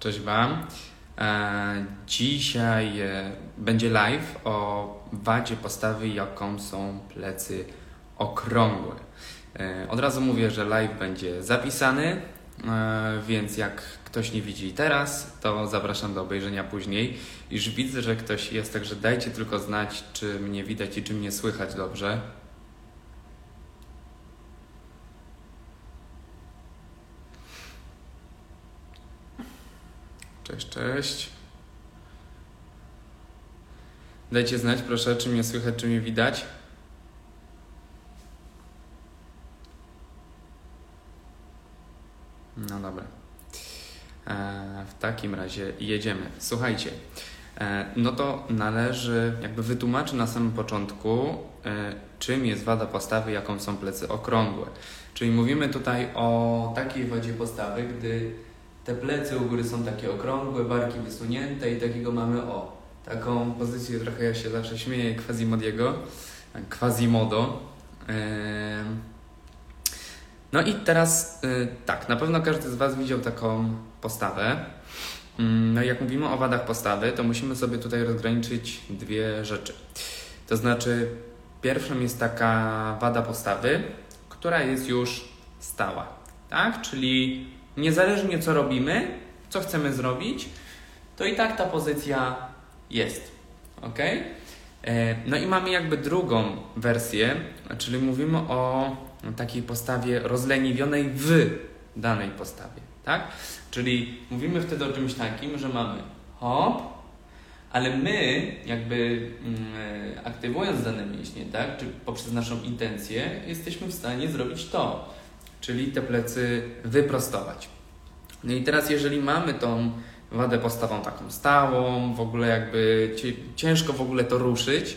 Cześć Wam. E, dzisiaj e, będzie live o wadzie postawy, jaką są plecy okrągłe. E, od razu mówię, że live będzie zapisany, więc jak ktoś nie widzi teraz, to zapraszam do obejrzenia później. Już widzę, że ktoś jest, także dajcie tylko znać, czy mnie widać i czy mnie słychać dobrze. Cześć, cześć. Dajcie znać proszę, czy mnie słychać, czy mnie widać. No dobra. E, w takim razie jedziemy. Słuchajcie, e, no to należy jakby wytłumaczyć na samym początku, e, czym jest wada postawy, jaką są plecy okrągłe. Czyli mówimy tutaj o takiej wadzie postawy, gdy te plecy u góry są takie okrągłe, barki wysunięte i takiego mamy o, taką pozycję trochę ja się zawsze śmieję Quasimodiego, Quasimodo. No i teraz y, tak, na pewno każdy z Was widział taką postawę. Mm, no jak mówimy o wadach postawy, to musimy sobie tutaj rozgraniczyć dwie rzeczy. To znaczy, pierwszą jest taka wada postawy, która jest już stała, tak? Czyli niezależnie co robimy, co chcemy zrobić, to i tak ta pozycja jest. Ok? E, no i mamy jakby drugą wersję, czyli mówimy o takiej postawie rozleniwionej w danej postawie, tak? Czyli mówimy wtedy o czymś takim, że mamy hop, ale my jakby mm, e, aktywując dane mięśnie, tak, czy poprzez naszą intencję, jesteśmy w stanie zrobić to, czyli te plecy wyprostować. No i teraz, jeżeli mamy tą wadę postawą taką stałą, w ogóle jakby ciężko w ogóle to ruszyć,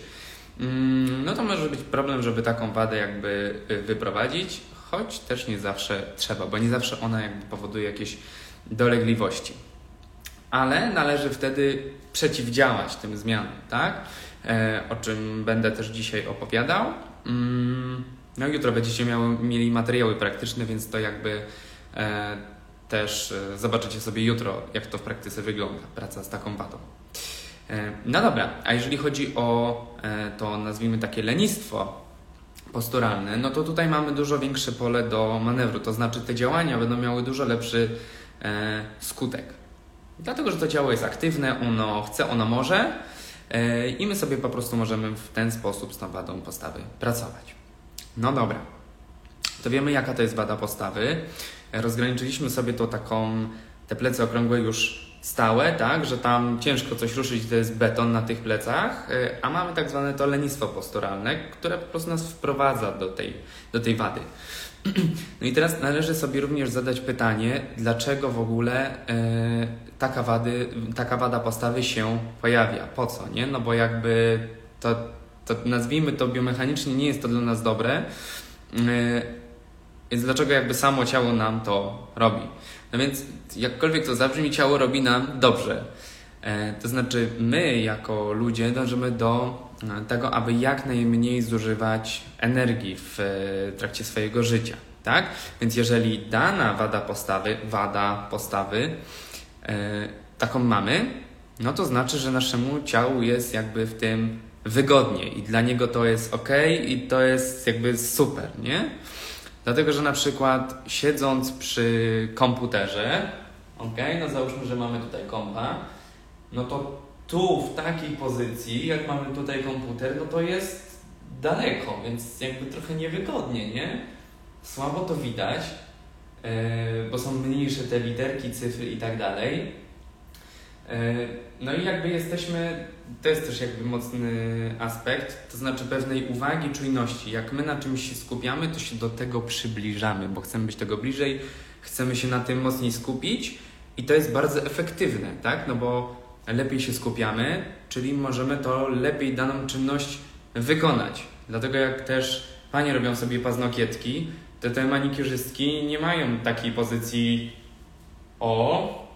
mm, no to może być problem, żeby taką wadę jakby y, wyprowadzić, choć też nie zawsze trzeba, bo nie zawsze ona jakby powoduje jakieś dolegliwości. Ale należy wtedy przeciwdziałać tym zmianom, tak? E, o czym będę też dzisiaj opowiadał. No jutro będziecie miały, mieli materiały praktyczne, więc to jakby e, też e, zobaczycie sobie jutro, jak to w praktyce wygląda, praca z taką wadą. E, no dobra, a jeżeli chodzi o e, to, nazwijmy takie lenistwo posturalne, no to tutaj mamy dużo większe pole do manewru, to znaczy te działania będą miały dużo lepszy skutek. Dlatego, że to ciało jest aktywne, ono chce, ono może i my sobie po prostu możemy w ten sposób z tą wadą postawy pracować. No dobra, to wiemy jaka to jest wada postawy rozgraniczyliśmy sobie to taką, te plecy okrągłe już stałe, tak, że tam ciężko coś ruszyć, to jest beton na tych plecach, e, a mamy tak zwane to lenistwo posturalne, które po prostu nas wprowadza do tej, do tej wady. No i teraz należy sobie również zadać pytanie, dlaczego w ogóle e, taka, wady, taka wada postawy się pojawia, po co, nie? No bo jakby to, to nazwijmy to biomechanicznie nie jest to dla nas dobre, e, więc dlaczego jakby samo ciało nam to robi? No więc jakkolwiek to zabrzmi, ciało robi nam dobrze. E, to znaczy my jako ludzie dążymy do e, tego, aby jak najmniej zużywać energii w e, trakcie swojego życia. Tak? Więc jeżeli dana wada postawy, wada postawy, taką mamy, no to znaczy, że naszemu ciału jest jakby w tym wygodnie i dla niego to jest ok i to jest jakby super, nie? Dlatego, że na przykład siedząc przy komputerze, ok, no załóżmy, że mamy tutaj kompa, no to tu w takiej pozycji, jak mamy tutaj komputer, no to jest daleko, więc jakby trochę niewygodnie, nie? Słabo to widać, yy, bo są mniejsze te literki, cyfry i tak dalej. Yy, no i jakby jesteśmy to jest też jakby mocny aspekt, to znaczy pewnej uwagi, czujności. Jak my na czymś się skupiamy, to się do tego przybliżamy, bo chcemy być tego bliżej, chcemy się na tym mocniej skupić i to jest bardzo efektywne, tak? No bo lepiej się skupiamy, czyli możemy to lepiej daną czynność wykonać. Dlatego jak też panie robią sobie paznokietki, to te manikiurzystki nie mają takiej pozycji o,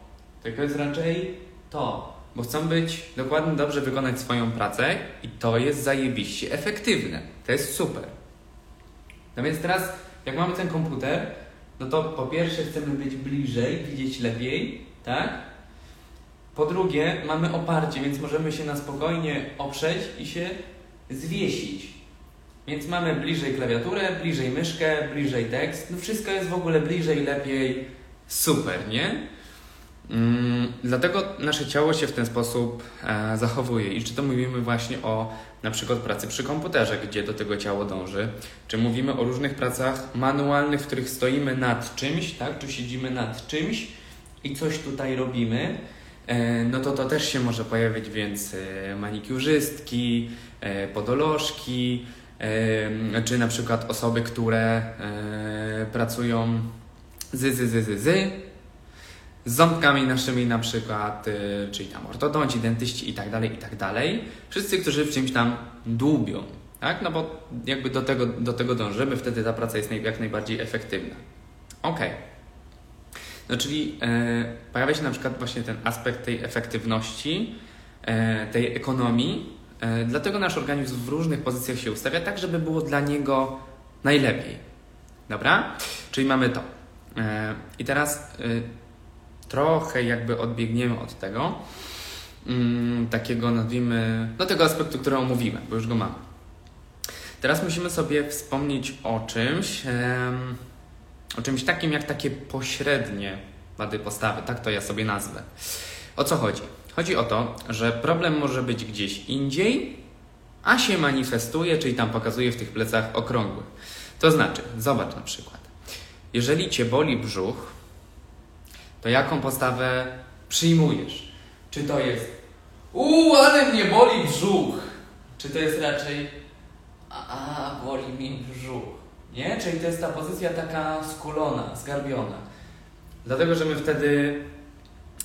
tylko jest raczej to bo chcą być dokładnie dobrze wykonać swoją pracę i to jest zajebiście efektywne. To jest super. No więc teraz, jak mamy ten komputer, no to po pierwsze chcemy być bliżej, widzieć lepiej, tak? Po drugie, mamy oparcie, więc możemy się na spokojnie oprzeć i się zwiesić. Więc mamy bliżej klawiaturę, bliżej myszkę, bliżej tekst. No wszystko jest w ogóle bliżej, lepiej. Super, nie? Mm, dlatego nasze ciało się w ten sposób e, zachowuje. I czy to mówimy właśnie o na przykład pracy przy komputerze, gdzie do tego ciało dąży, czy mówimy o różnych pracach manualnych, w których stoimy nad czymś, tak? Czy siedzimy nad czymś i coś tutaj robimy, e, no to to też się może pojawić, więc e, manikiurzystki, podolożki, czy na przykład osoby, które pracują z, z, z, z, z z ząbkami naszymi na przykład, y, czyli tam ortodonci, dentyści i tak dalej, i tak dalej. Wszyscy, którzy w czymś tam dłubią, tak? No bo jakby do tego, do tego dążymy, wtedy ta praca jest jak najbardziej efektywna. Ok. No czyli e, pojawia się na przykład właśnie ten aspekt tej efektywności, e, tej ekonomii, e, dlatego nasz organizm w różnych pozycjach się ustawia, tak żeby było dla niego najlepiej. Dobra? Czyli mamy to. E, I teraz y, trochę jakby odbiegniemy od tego, mm, takiego nazwijmy, no tego aspektu, który omówiłem, bo już go mamy. Teraz musimy sobie wspomnieć o czymś, em, o czymś takim jak takie pośrednie wady postawy, tak to ja sobie nazwę. O co chodzi? Chodzi o to, że problem może być gdzieś indziej, a się manifestuje, czyli tam pokazuje w tych plecach okrągłych. To znaczy, zobacz na przykład, jeżeli cię boli brzuch, to jaką postawę przyjmujesz? Czy to jest uuu, ale mnie boli brzuch? Czy to jest raczej a, boli mi brzuch? Nie? Czyli to jest ta pozycja taka skulona, zgarbiona. Dlatego, że my wtedy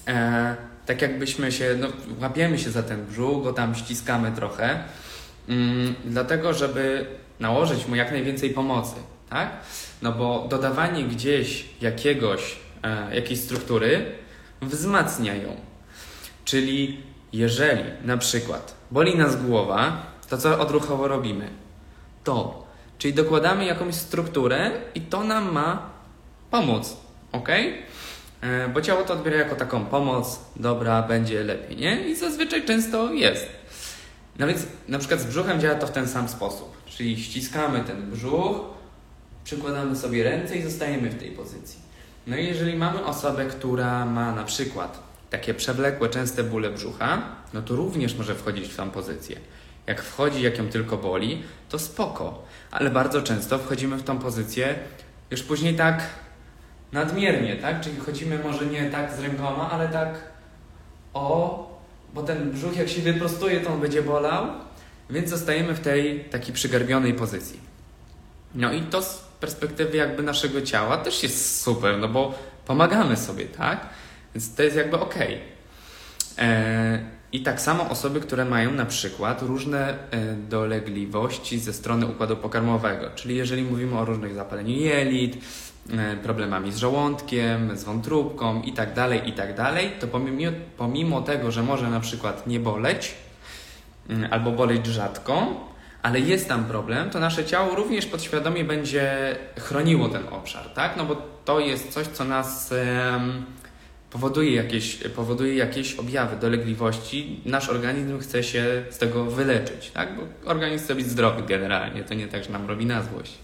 e, tak jakbyśmy się, no, łapiemy się za ten brzuch, go tam ściskamy trochę, mm, dlatego, żeby nałożyć mu jak najwięcej pomocy, tak? No bo dodawanie gdzieś jakiegoś e, jakiejś struktury wzmacnia ją. Czyli jeżeli na przykład boli nas głowa, to co odruchowo robimy? To. Czyli dokładamy jakąś strukturę i to nam ma pomóc. Ok? E, bo ciało to odbiera jako taką pomoc, dobra, będzie lepiej, nie? I zazwyczaj często jest. No więc na przykład z brzuchem działa to w ten sam sposób. Czyli ściskamy ten brzuch, przykładamy sobie ręce i zostajemy w tej pozycji. No i jeżeli mamy osobę, która ma na przykład takie przewlekłe, częste bóle brzucha, no to również może wchodzić w tą pozycję. Jak wchodzi, jak ją tylko boli, to spoko, ale bardzo często wchodzimy w tą pozycję już później tak nadmiernie, tak? Czyli chodzimy może nie tak z rękoma, ale tak o, bo ten brzuch jak się wyprostuje, to on będzie bolał, więc zostajemy w tej takiej przygarbionej pozycji. No i to perspektywy jakby naszego ciała też jest super, no bo pomagamy sobie, tak? Więc to jest jakby ok. I tak samo osoby, które mają na przykład różne e, dolegliwości ze strony układu pokarmowego, czyli jeżeli mówimy o różnych zapaleniu jelit, e, problemami z żołądkiem, z wątróbką i tak dalej, i tak dalej, to pomimo, pomimo tego, że może na przykład nie boleć mm, albo boleć rzadko, ale jest tam problem, to nasze ciało również podświadomie będzie chroniło ten obszar, tak? No bo to jest coś, co nas um, powoduje, jakieś, powoduje jakieś objawy, dolegliwości. Nasz organizm chce się z tego wyleczyć, tak? Bo organizm chce być zdrowy generalnie, to nie tak, że nam robi na złość.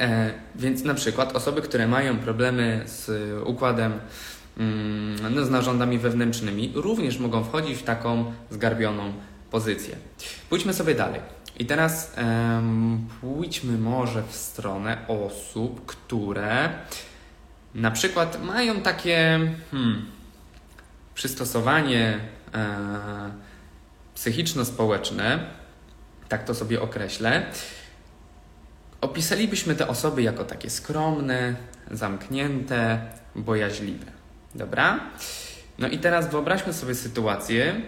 E, więc na przykład osoby, które mają problemy z układem, mm, no, z narządami wewnętrznymi, również mogą wchodzić w taką zgarbioną pozycję. Pójdźmy sobie dalej. I teraz um, pójdźmy może w stronę osób, które na przykład mają takie hmm, przystosowanie e, psychiczno-społeczne, tak to sobie określę. Opisalibyśmy te osoby jako takie skromne, zamknięte, bojaźliwe. Dobra? No i teraz wyobraźmy sobie sytuację,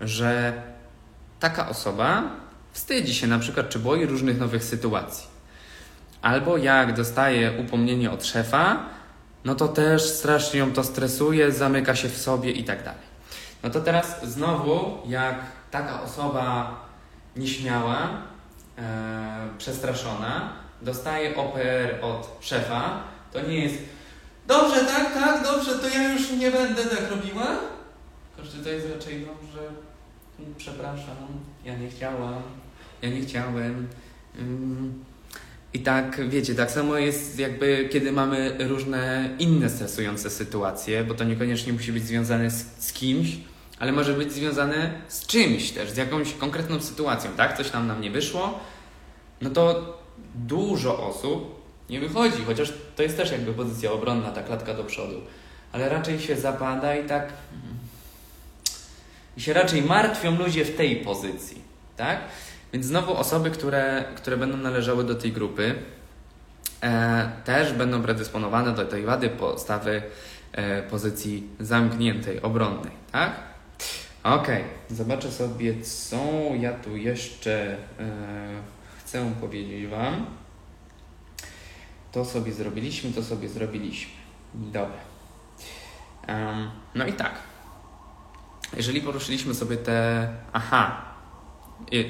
że taka osoba wstydzi się na przykład, czy boi różnych nowych sytuacji. Albo jak dostaje upomnienie od szefa, no to też strasznie ją to stresuje, zamyka się w sobie i tak dalej. No to teraz znowu, jak taka osoba nieśmiała, e, przestraszona, dostaje OPR od szefa, to nie jest dobrze, tak, tak, dobrze, to ja już nie będę tak robiła, Znaczy to jest raczej że przepraszam, ja nie chciałam, ja nie chciałem. Mm. I tak, wiecie, tak samo jest jakby, kiedy mamy różne inne stresujące sytuacje, bo to niekoniecznie musi być związane z, z kimś, ale może być związane z czymś też, z jakąś konkretną sytuacją, tak? Coś tam nam nie wyszło, no to dużo osób nie wychodzi, chociaż to jest też jakby pozycja obronna, ta klatka do przodu, ale raczej się zapada i tak. I się raczej martwią ludzie w tej pozycji, tak? Więc znowu osoby, które, które będą należały do tej grupy, e, też będą predysponowane do tej wady postawy e, pozycji zamkniętej, obronnej, tak? Ok, zobaczę sobie, co ja tu jeszcze e, chcę powiedzieć Wam. To sobie zrobiliśmy, to sobie zrobiliśmy. Dobra. Um, no i tak. Jeżeli poruszyliśmy sobie te. Aha,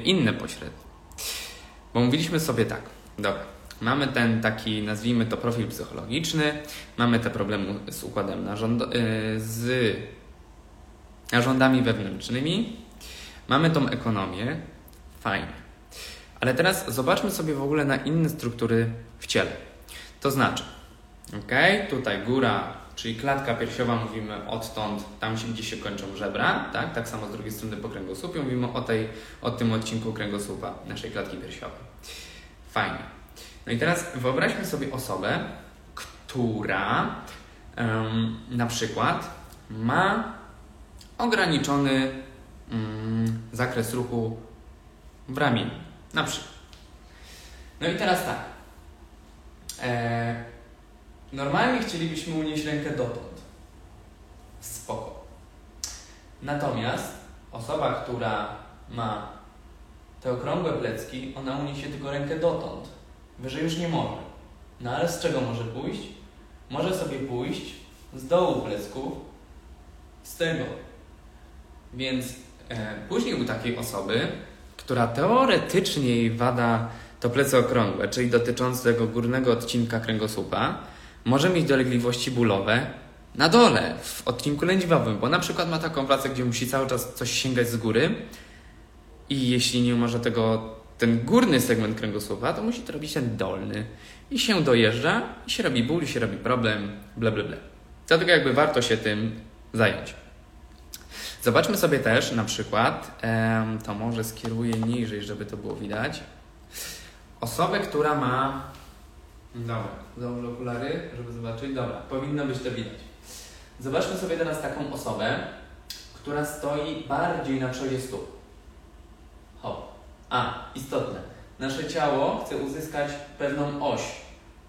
inne pośrednie. Bo mówiliśmy sobie tak. Dobra. Mamy ten taki, nazwijmy to profil psychologiczny, mamy te problemy z układem narząd, y, z narządami wewnętrznymi, mamy tą ekonomię, fajnie. Ale teraz zobaczmy sobie w ogóle na inne struktury w ciele. To znaczy, ok, tutaj góra, czyli klatka piersiowa, mówimy odtąd, tam gdzie się kończą żebra, tak? Tak samo z drugiej strony po kręgosłupie, mówimy o, tej, o tym odcinku kręgosłupa naszej klatki piersiowej. Fajnie. No i teraz wyobraźmy sobie osobę, która um, na przykład ma ograniczony um, zakres ruchu w ramieniu. Na przykład. No i teraz tak. E, normalnie chcielibyśmy unieść rękę dotąd. Spoko. Natomiast osoba, która ma te okrągłe plecki, ona uniesie tylko rękę dotąd. Wyżej już nie może. No ale z czego może pójść? Może sobie pójść z dołu plecków, z tego. Więc e, później u takiej osoby, która teoretycznie jej wada to plecy okrągłe, czyli dotyczące tego górnego odcinka kręgosłupa, może mieć dolegliwości bólowe na dole, w odcinku lędźwiowym, bo na przykład ma taką pracę, gdzie musi cały czas coś sięgać z góry i jeśli nie może tego ten górny segment kręgosłupa, to musi to robić ten dolny. I się dojeżdża, i się robi ból, i się robi problem, bla, bla, bla. Dlatego jakby warto się tym zająć. Zobaczmy sobie też na przykład, to może skieruję niżej, żeby to było widać, osobę, która ma... Dobra, założę okulary, żeby zobaczyć. Dobra, powinno być to widać. Zobaczmy sobie teraz taką osobę, która stoi bardziej na przodzie stóp. Hop. A, istotne. Nasze ciało chce uzyskać pewną oś,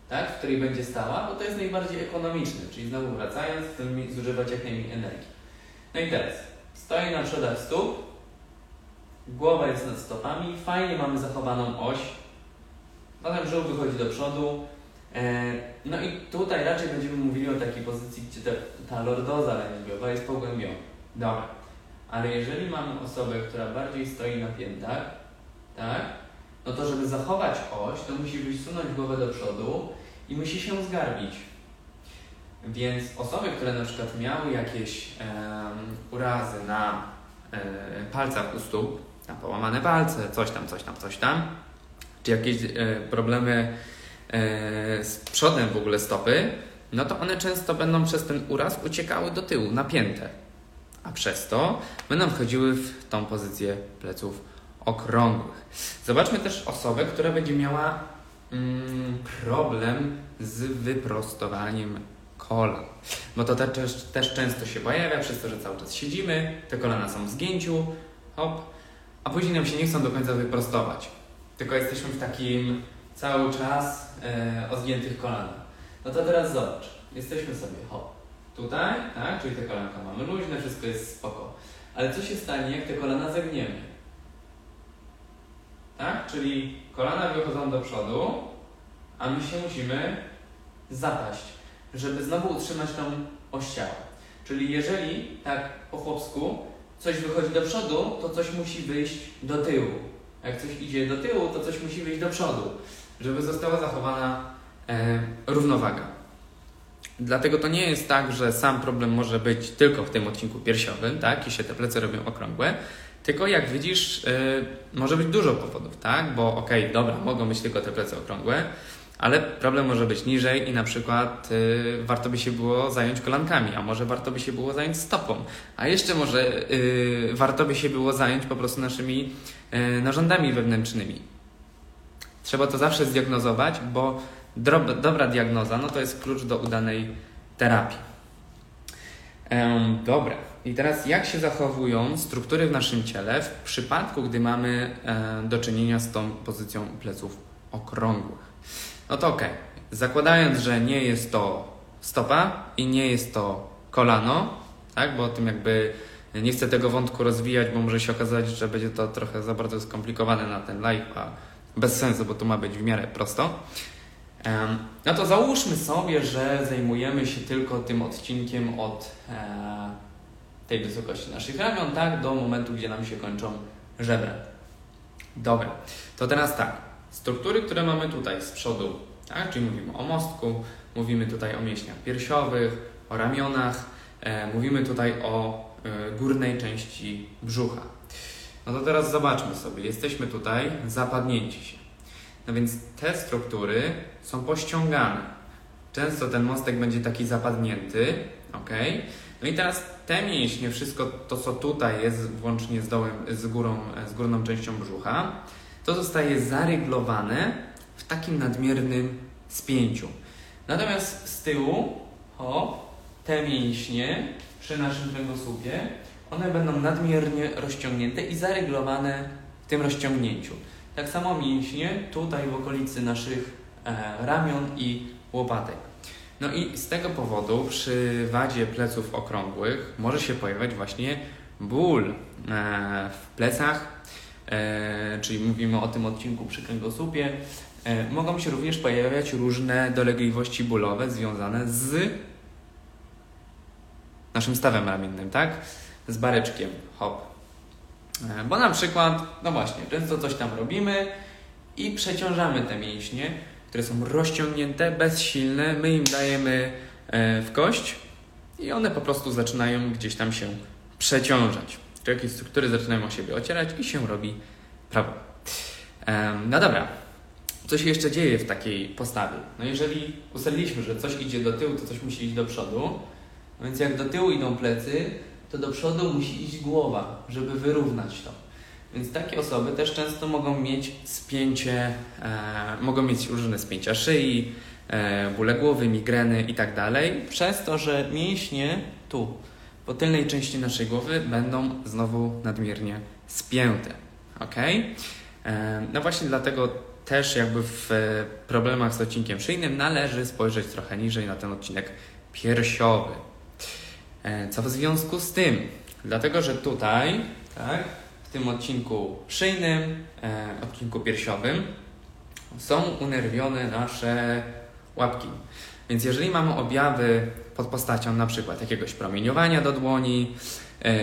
tak, w której będzie stała, bo to jest najbardziej ekonomiczne, czyli znowu wracając, chcemy zużywać jak najmniej energii. No i teraz, stoi na przodach stóp, głowa jest nad stopami, fajnie mamy zachowaną oś, potem brzuch wychodzi do przodu, no i tutaj raczej będziemy mówili o takiej pozycji, gdzie ta, ta lordoza lędźwiowa jest pogłębiona. Dobra. Ale jeżeli mamy osobę, która bardziej stoi na piętach, tak? No to żeby zachować oś, to musi wysunąć głowę do przodu i musi się zgarbić. Więc osoby, które na przykład miały jakieś um, urazy na e, palcach u stóp, na połamane palce, coś tam, coś tam, coś tam, czy jakieś e, problemy e, z przodem w ogóle stopy, no to one często będą przez ten uraz uciekały do tyłu, napięte. A przez to będą wchodziły w tą pozycję pleców okrągłych. Zobaczmy też osobę, która będzie miała mm, problem z wyprostowaniem kolan. Bo to też, też często się pojawia przez to, że cały czas siedzimy, te kolana są w zgięciu, hop, a później nam się nie chcą do końca wyprostować. Tylko jesteśmy w takim cały czas e, o zgiętych kolanach. No to teraz zobacz, jesteśmy sobie hop, tutaj, tak, czyli te kolanka mamy luźne, wszystko jest spoko. Ale co się stanie, jak te kolana zagniemy? tak? Czyli kolana wychodzą do przodu, a my się musimy zapaść, żeby znowu utrzymać tą oś ciała. Czyli jeżeli tak po chłopsku coś wychodzi do przodu, to coś musi wyjść do tyłu. Jak coś idzie do tyłu, to coś musi wyjść do przodu, żeby została zachowana e, równowaga. Dlatego to nie jest tak, że sam problem może być tylko w tym odcinku piersiowym, tak, i się te plecy robią okrągłe, tylko jak widzisz, yy, może być dużo powodów, tak, bo okej, okay, dobra, mogą być tylko te plecy okrągłe, ale problem może być niżej i na przykład yy, warto by się było zająć kolankami, a może warto by się było zająć stopą, a jeszcze może yy, warto by się było zająć po prostu naszymi yy, narządami wewnętrznymi. Trzeba to zawsze zdiagnozować, bo dobra diagnoza no to jest klucz do udanej terapii. dobra. I teraz jak się zachowują struktury w naszym ciele w przypadku, gdy mamy e, do czynienia z tą pozycją pleców okrągłych? No to ok. Zakładając, że nie jest to stopa i nie jest to kolano, tak, bo o tym jakby nie chcę tego wątku rozwijać, bo może się okazać, że będzie to trochę za bardzo skomplikowane na ten live, a bez sensu, bo tu ma być w miarę prosto. No to załóżmy sobie, że zajmujemy się tylko tym odcinkiem od e, tej wysokości naszych ramion, tak, do momentu, gdzie nam się kończą żebra. Dobra, to teraz tak. Struktury, które mamy tutaj z przodu, tak, czyli mówimy o mostku, mówimy tutaj o mięśniach piersiowych, o ramionach, e, mówimy tutaj o e, górnej części brzucha. No to teraz zobaczmy sobie, jesteśmy tutaj zapadnięci się. No więc te struktury są pościągane. Często ten mostek będzie taki zapadnięty, ok? No i teraz te mięśnie, wszystko to, co tutaj jest, włącznie z dołem, z górą, z górną częścią brzucha, to zostaje zaryglowane w takim nadmiernym spięciu. Natomiast z tyłu, o, te mięśnie przy naszym kręgosłupie, one będą nadmiernie rozciągnięte i zaryglowane w tym rozciągnięciu. Tak samo mięśnie tutaj w okolicy naszych e, ramion i łopatek. No i z tego powodu przy wadzie pleców okrągłych może się pojawiać właśnie ból e, w plecach, e, czyli mówimy o tym odcinku przy kręgosłupie. E, mogą się również pojawiać różne dolegliwości bólowe związane z naszym stawem ramiennym, tak? Z bareczkiem, hop. E, bo na przykład, no właśnie, często coś tam robimy i przeciążamy te mięśnie, które są rozciągnięte, bezsilne, my im dajemy e, w kość i one po prostu zaczynają gdzieś tam się przeciążać. Czy jakieś struktury zaczynają o siebie ocierać i się robi prawo. No dobra, co się jeszcze dzieje w takiej postawie? No jeżeli ustaliliśmy, że coś idzie do tyłu, to coś musi iść do przodu, no więc jak do tyłu idą plecy, to do przodu musi iść głowa, żeby wyrównać to. Więc takie osoby też często mogą mieć spięcie, e, mogą mieć różne spięcia szyi, e, bóle głowy, migreny i tak przez to, że mięśnie tu, po tylnej części naszej głowy będą znowu nadmiernie spięte. Ok? E, no właśnie dlatego też jakby w problemach z odcinkiem szyjnym należy spojrzeć trochę niżej na ten odcinek piersiowy. E, co w związku z tym? Dlatego, że tutaj, tak, w tym odcinku szyjnym, e, odcinku piersiowym, są unerwione nasze łapki. Więc jeżeli mamy objawy pod postacią na przykład jakiegoś promieniowania do dłoni, e,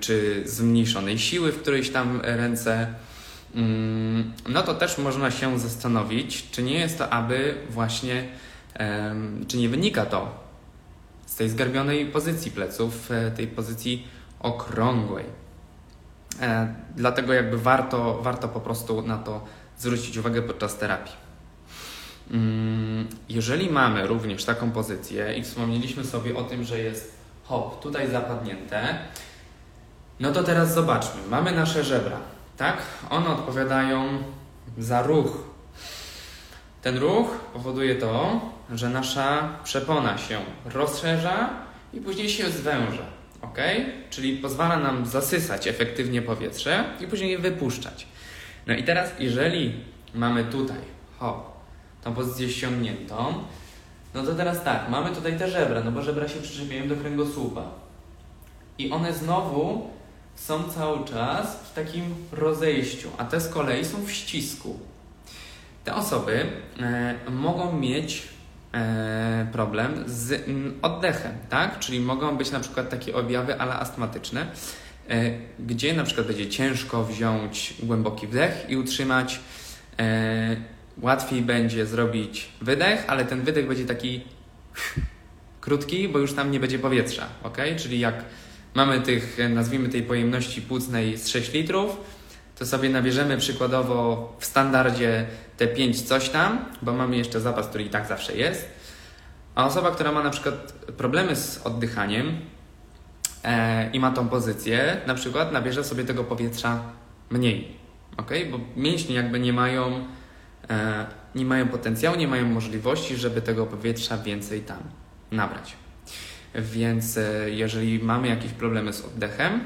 czy zmniejszonej siły w którejś tam ręce, mm, no to też można się zastanowić, czy nie jest to aby właśnie, czy nie wynika to z tej zgarbionej pozycji pleców, e, tej pozycji okrągłej. E, dlatego jakby warto, warto po prostu na to zwrócić uwagę podczas terapii. Mm, jeżeli mamy również taką pozycję i wspomnieliśmy sobie o tym, że jest hop, tutaj zapadnięte, no to teraz zobaczmy. Mamy nasze żebra, tak? One odpowiadają za ruch. Ten ruch powoduje to, że nasza przepona się rozszerza i później się zwęża. Ok? Czyli pozwala nam zasysać efektywnie powietrze i później je wypuszczać. No i teraz, jeżeli mamy tutaj, hop, tą pozycję ściągniętą, no to teraz tak, mamy tutaj te żebra, no bo żebra się przyczepiają do kręgosłupa. I one znowu są cały czas w takim rozejściu, a te z kolei są w ścisku. Te osoby e, mogą mieć E, problem z mm, oddechem, tak? Czyli mogą być na przykład takie objawy ale astmatyczne, e, gdzie na przykład będzie ciężko wziąć głęboki wdech i utrzymać. Łatwiej będzie zrobić wydech, ale ten wydech będzie taki krótki, bo już tam nie będzie powietrza, ok? Czyli jak mamy tych, nazwijmy tej pojemności płucnej z 6 litrów, to sobie nabierzemy przykładowo w standardzie te 5 coś tam, bo mamy jeszcze zapas, który i tak zawsze jest. A osoba, która ma na przykład problemy z oddychaniem e, i ma tą pozycję, na przykład nabierze sobie tego powietrza mniej, ok? Bo mięśnie jakby nie mają, e, nie mają potencjału, nie mają możliwości, żeby tego powietrza więcej tam nabrać. Więc e, jeżeli mamy jakieś problemy z oddechem,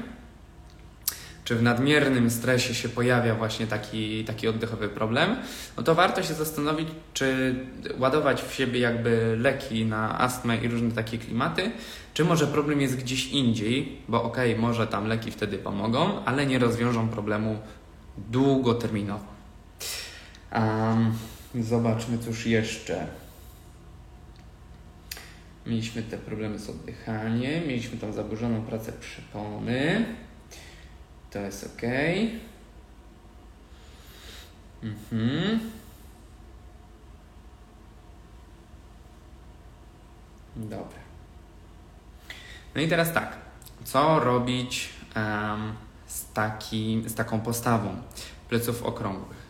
czy w nadmiernym stresie się pojawia właśnie taki, taki oddechowy problem, no to warto się zastanowić, czy ładować w siebie jakby leki na astmę i różne takie klimaty, czy może problem jest gdzieś indziej, bo okej, okay, może tam leki wtedy pomogą, ale nie rozwiążą problemu długoterminowo. Um, zobaczmy cóż jeszcze. Mieliśmy te problemy z oddychaniem, mieliśmy tą zaburzoną pracę przypony. To jest ok. Mhm. Dobra. No i teraz tak. Co robić um, z, taki, z taką postawą pleców okrągłych?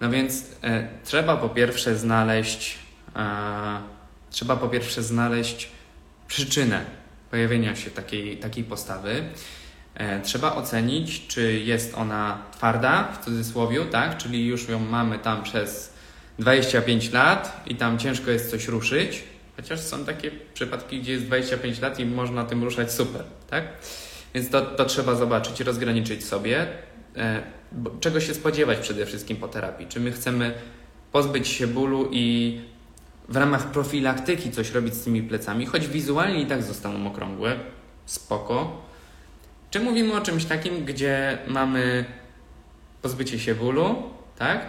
No więc e, trzeba po pierwsze znaleźć e, trzeba po pierwsze znaleźć przyczynę pojawienia się takiej, takiej postawy. E, trzeba ocenić, czy jest ona twarda, w cudzysłowie, tak? czyli już ją mamy tam przez 25 lat i tam ciężko jest coś ruszyć, chociaż są takie przypadki, gdzie jest 25 lat i można tym ruszać super, tak? Więc to, to trzeba zobaczyć, rozgraniczyć sobie, e, czego się spodziewać przede wszystkim po terapii. Czy my chcemy pozbyć się bólu i w ramach profilaktyki coś robić z tymi plecami, choć wizualnie i tak zostaną okrągłe, spoko, czy mówimy o czymś takim, gdzie mamy pozbycie się bólu, tak?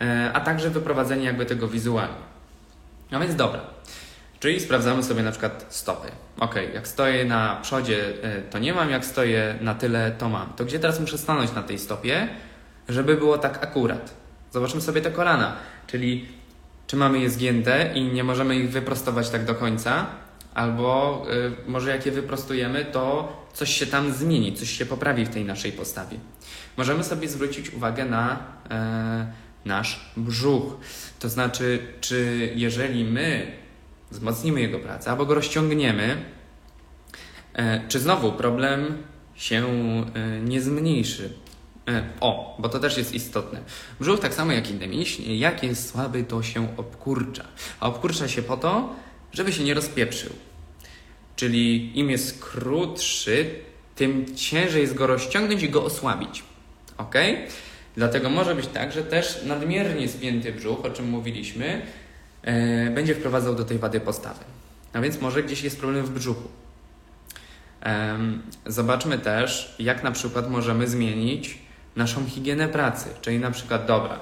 E, a także wyprowadzenie jakby tego wizualnie. No więc dobra. Czyli sprawdzamy sobie na przykład stopy. Ok, jak stoję na przodzie, e, to nie mam, jak stoję na tyle, to mam. To gdzie teraz muszę stanąć na tej stopie, żeby było tak akurat? Zobaczmy sobie te kolana. Czyli czy mamy je zgięte i nie możemy ich wyprostować tak do końca, albo y, może jak je wyprostujemy, to coś się tam zmieni, coś się poprawi w tej naszej postawie. Możemy sobie zwrócić uwagę na e, nasz brzuch. To znaczy, czy jeżeli my wzmocnimy jego pracę albo go rozciągniemy, e, czy znowu problem się e, nie zmniejszy. O, bo to też jest istotne. Brzuch, tak samo jak inne mięśnie, jak jest słaby, to się obkurcza. A obkurcza się po to, żeby się nie rozpieprzył. Czyli im jest krótszy, tym ciężej jest go rozciągnąć i go osłabić. Ok? Dlatego może być tak, że też nadmiernie spięty brzuch, o czym mówiliśmy, yy, będzie wprowadzał do tej wady postawy. A więc może gdzieś jest problem w brzuchu. Zobaczmy też, jak na przykład możemy zmienić naszą higienę pracy. Czyli na przykład, dobra,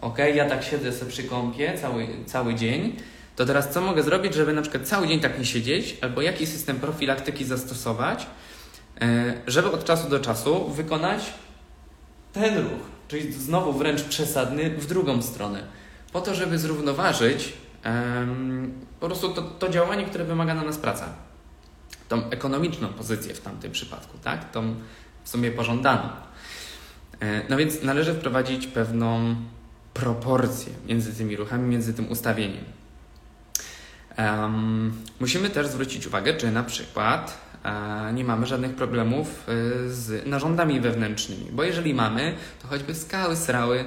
ok, ja tak siedzę sobie przy kąpie cały, cały dzień, to teraz co mogę zrobić, żeby na przykład cały dzień tak nie siedzieć, albo jaki system profilaktyki zastosować, e, żeby od czasu do czasu wykonać ten ruch, czyli znowu wręcz przesadny w drugą stronę, po to, żeby zrównoważyć po prostu to, to działanie, które wymaga na nas praca. Tą ekonomiczną pozycję w tamtym przypadku, tak? Tą w sumie pożądaną. E, no więc należy wprowadzić pewną proporcję między tymi ruchami, między tym ustawieniem. Um, musimy też zwrócić uwagę, czy na przykład e, nie mamy żadnych problemów e, z narządami wewnętrznymi, bo jeżeli mamy, to choćby skały, srały,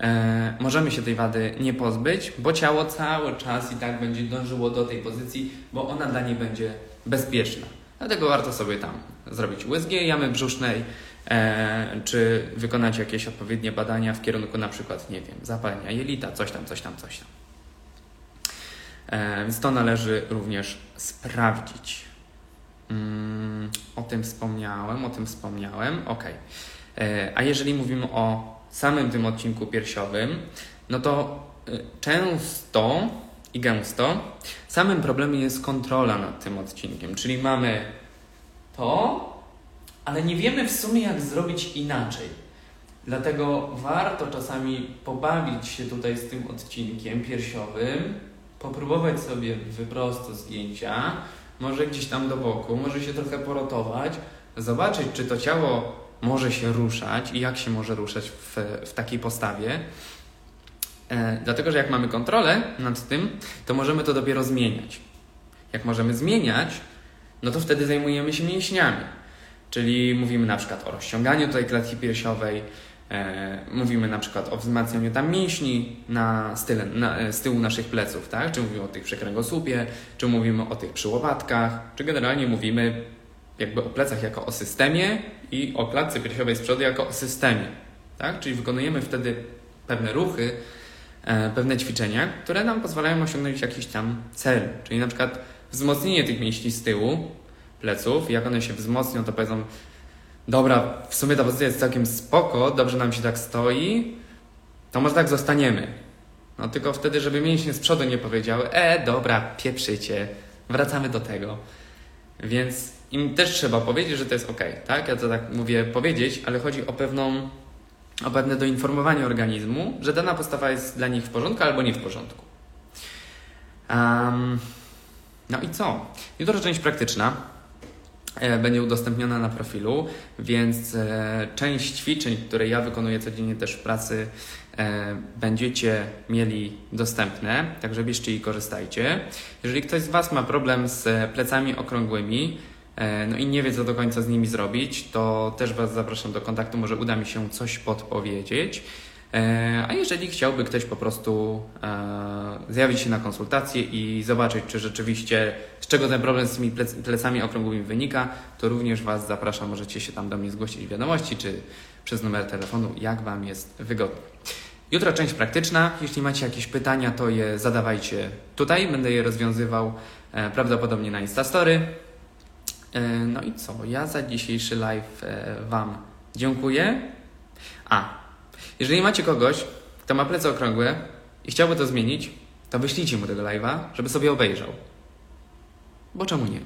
e, możemy się tej wady nie pozbyć, bo ciało cały czas i tak będzie dążyło do tej pozycji, bo ona dla niej będzie bezpieczna. Dlatego warto sobie tam zrobić USG jamy brzusznej, e, czy wykonać jakieś odpowiednie badania w kierunku na przykład, nie wiem, zapalenia jelita, coś tam, coś tam, coś tam. E, więc to należy również sprawdzić. Mm, o tym wspomniałem, o tym wspomniałem. Ok. E, a jeżeli mówimy o samym tym odcinku piersiowym, no to e, często i gęsto samym problemem jest kontrola nad tym odcinkiem. Czyli mamy to, ale nie wiemy w sumie, jak zrobić inaczej. Dlatego warto czasami pobawić się tutaj z tym odcinkiem piersiowym popróbować sobie wyprosto zdjęcia, może gdzieś tam do boku, może się trochę porotować, zobaczyć, czy to ciało może się ruszać i jak się może ruszać w, w takiej postawie. E, dlatego, że jak mamy kontrolę nad tym, to możemy to dopiero zmieniać. Jak możemy zmieniać, no to wtedy zajmujemy się mięśniami. Czyli mówimy na przykład o rozciąganiu tej klatki piersiowej, mówimy na przykład o wzmacnianiu tam mięśni na, style, na, e, z tyłu naszych pleców, tak? Czy mówimy o tych przekręgosłupie, czy mówimy o tych przyłopatkach, czy generalnie mówimy jakby o plecach jako o systemie i o klatce piersiowej z przodu jako o systemie, tak? Czyli wykonujemy wtedy pewne ruchy, e, pewne ćwiczenia, które nam pozwalają osiągnąć jakiś tam cel, czyli na przykład wzmocnienie tych mięśni z tyłu, pleców. Jak one się wzmocnią, to powiedzą, dobra, w sumie ta pozycja jest całkiem spoko, dobrze nam się tak stoi, to może tak zostaniemy. No tylko wtedy, żeby mięśnie z przodu nie powiedziały, e, dobra, pieprzycie, wracamy do tego. Więc im też trzeba powiedzieć, że to jest ok, tak? Ja to tak mówię powiedzieć, ale chodzi o pewną, o pewne doinformowanie organizmu, że dana postawa jest dla nich w porządku albo nie w porządku. Um, no i co? Jutro część praktyczna. E, będzie udostępniona na profilu, więc e, część ćwiczeń, które ja wykonuję codziennie też w pracy, e, będziecie mieli dostępne, także bierzcie i korzystajcie. Jeżeli ktoś z Was ma problem z plecami okrągłymi, no i nie wie, co do końca z nimi zrobić, to też Was zapraszam do kontaktu, może uda mi się coś podpowiedzieć. E, a jeżeli chciałby ktoś po prostu e, zjawić się na konsultację i zobaczyć, czy rzeczywiście z czego ten problem z tymi plecami okrągłymi wynika, to również Was zapraszam. Możecie się tam do mnie zgłosić wiadomości, czy przez numer telefonu, jak Wam jest wygodnie. Jutro część praktyczna. Jeśli macie jakieś pytania, to je zadawajcie tutaj. Będę je rozwiązywał e, prawdopodobnie na Instastory. No i co? Ja za dzisiejszy live Wam dziękuję. A, jeżeli macie kogoś, kto ma plecy okrągłe i chciałby to zmienić, to wyślijcie mu tego live'a, żeby sobie obejrzał. Bo czemu nie?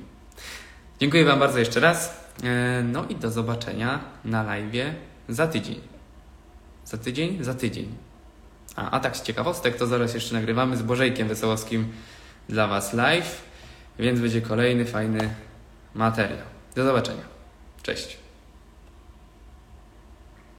Dziękuję Wam bardzo jeszcze raz. E, no i do zobaczenia na live'ie za tydzień. Za tydzień? Za tydzień. A, a tak z ciekawostek, to zaraz jeszcze nagrywamy z Bożejkiem Wesołowskim dla Was live, więc będzie kolejny fajny materiał. Do zobaczenia. Cześć.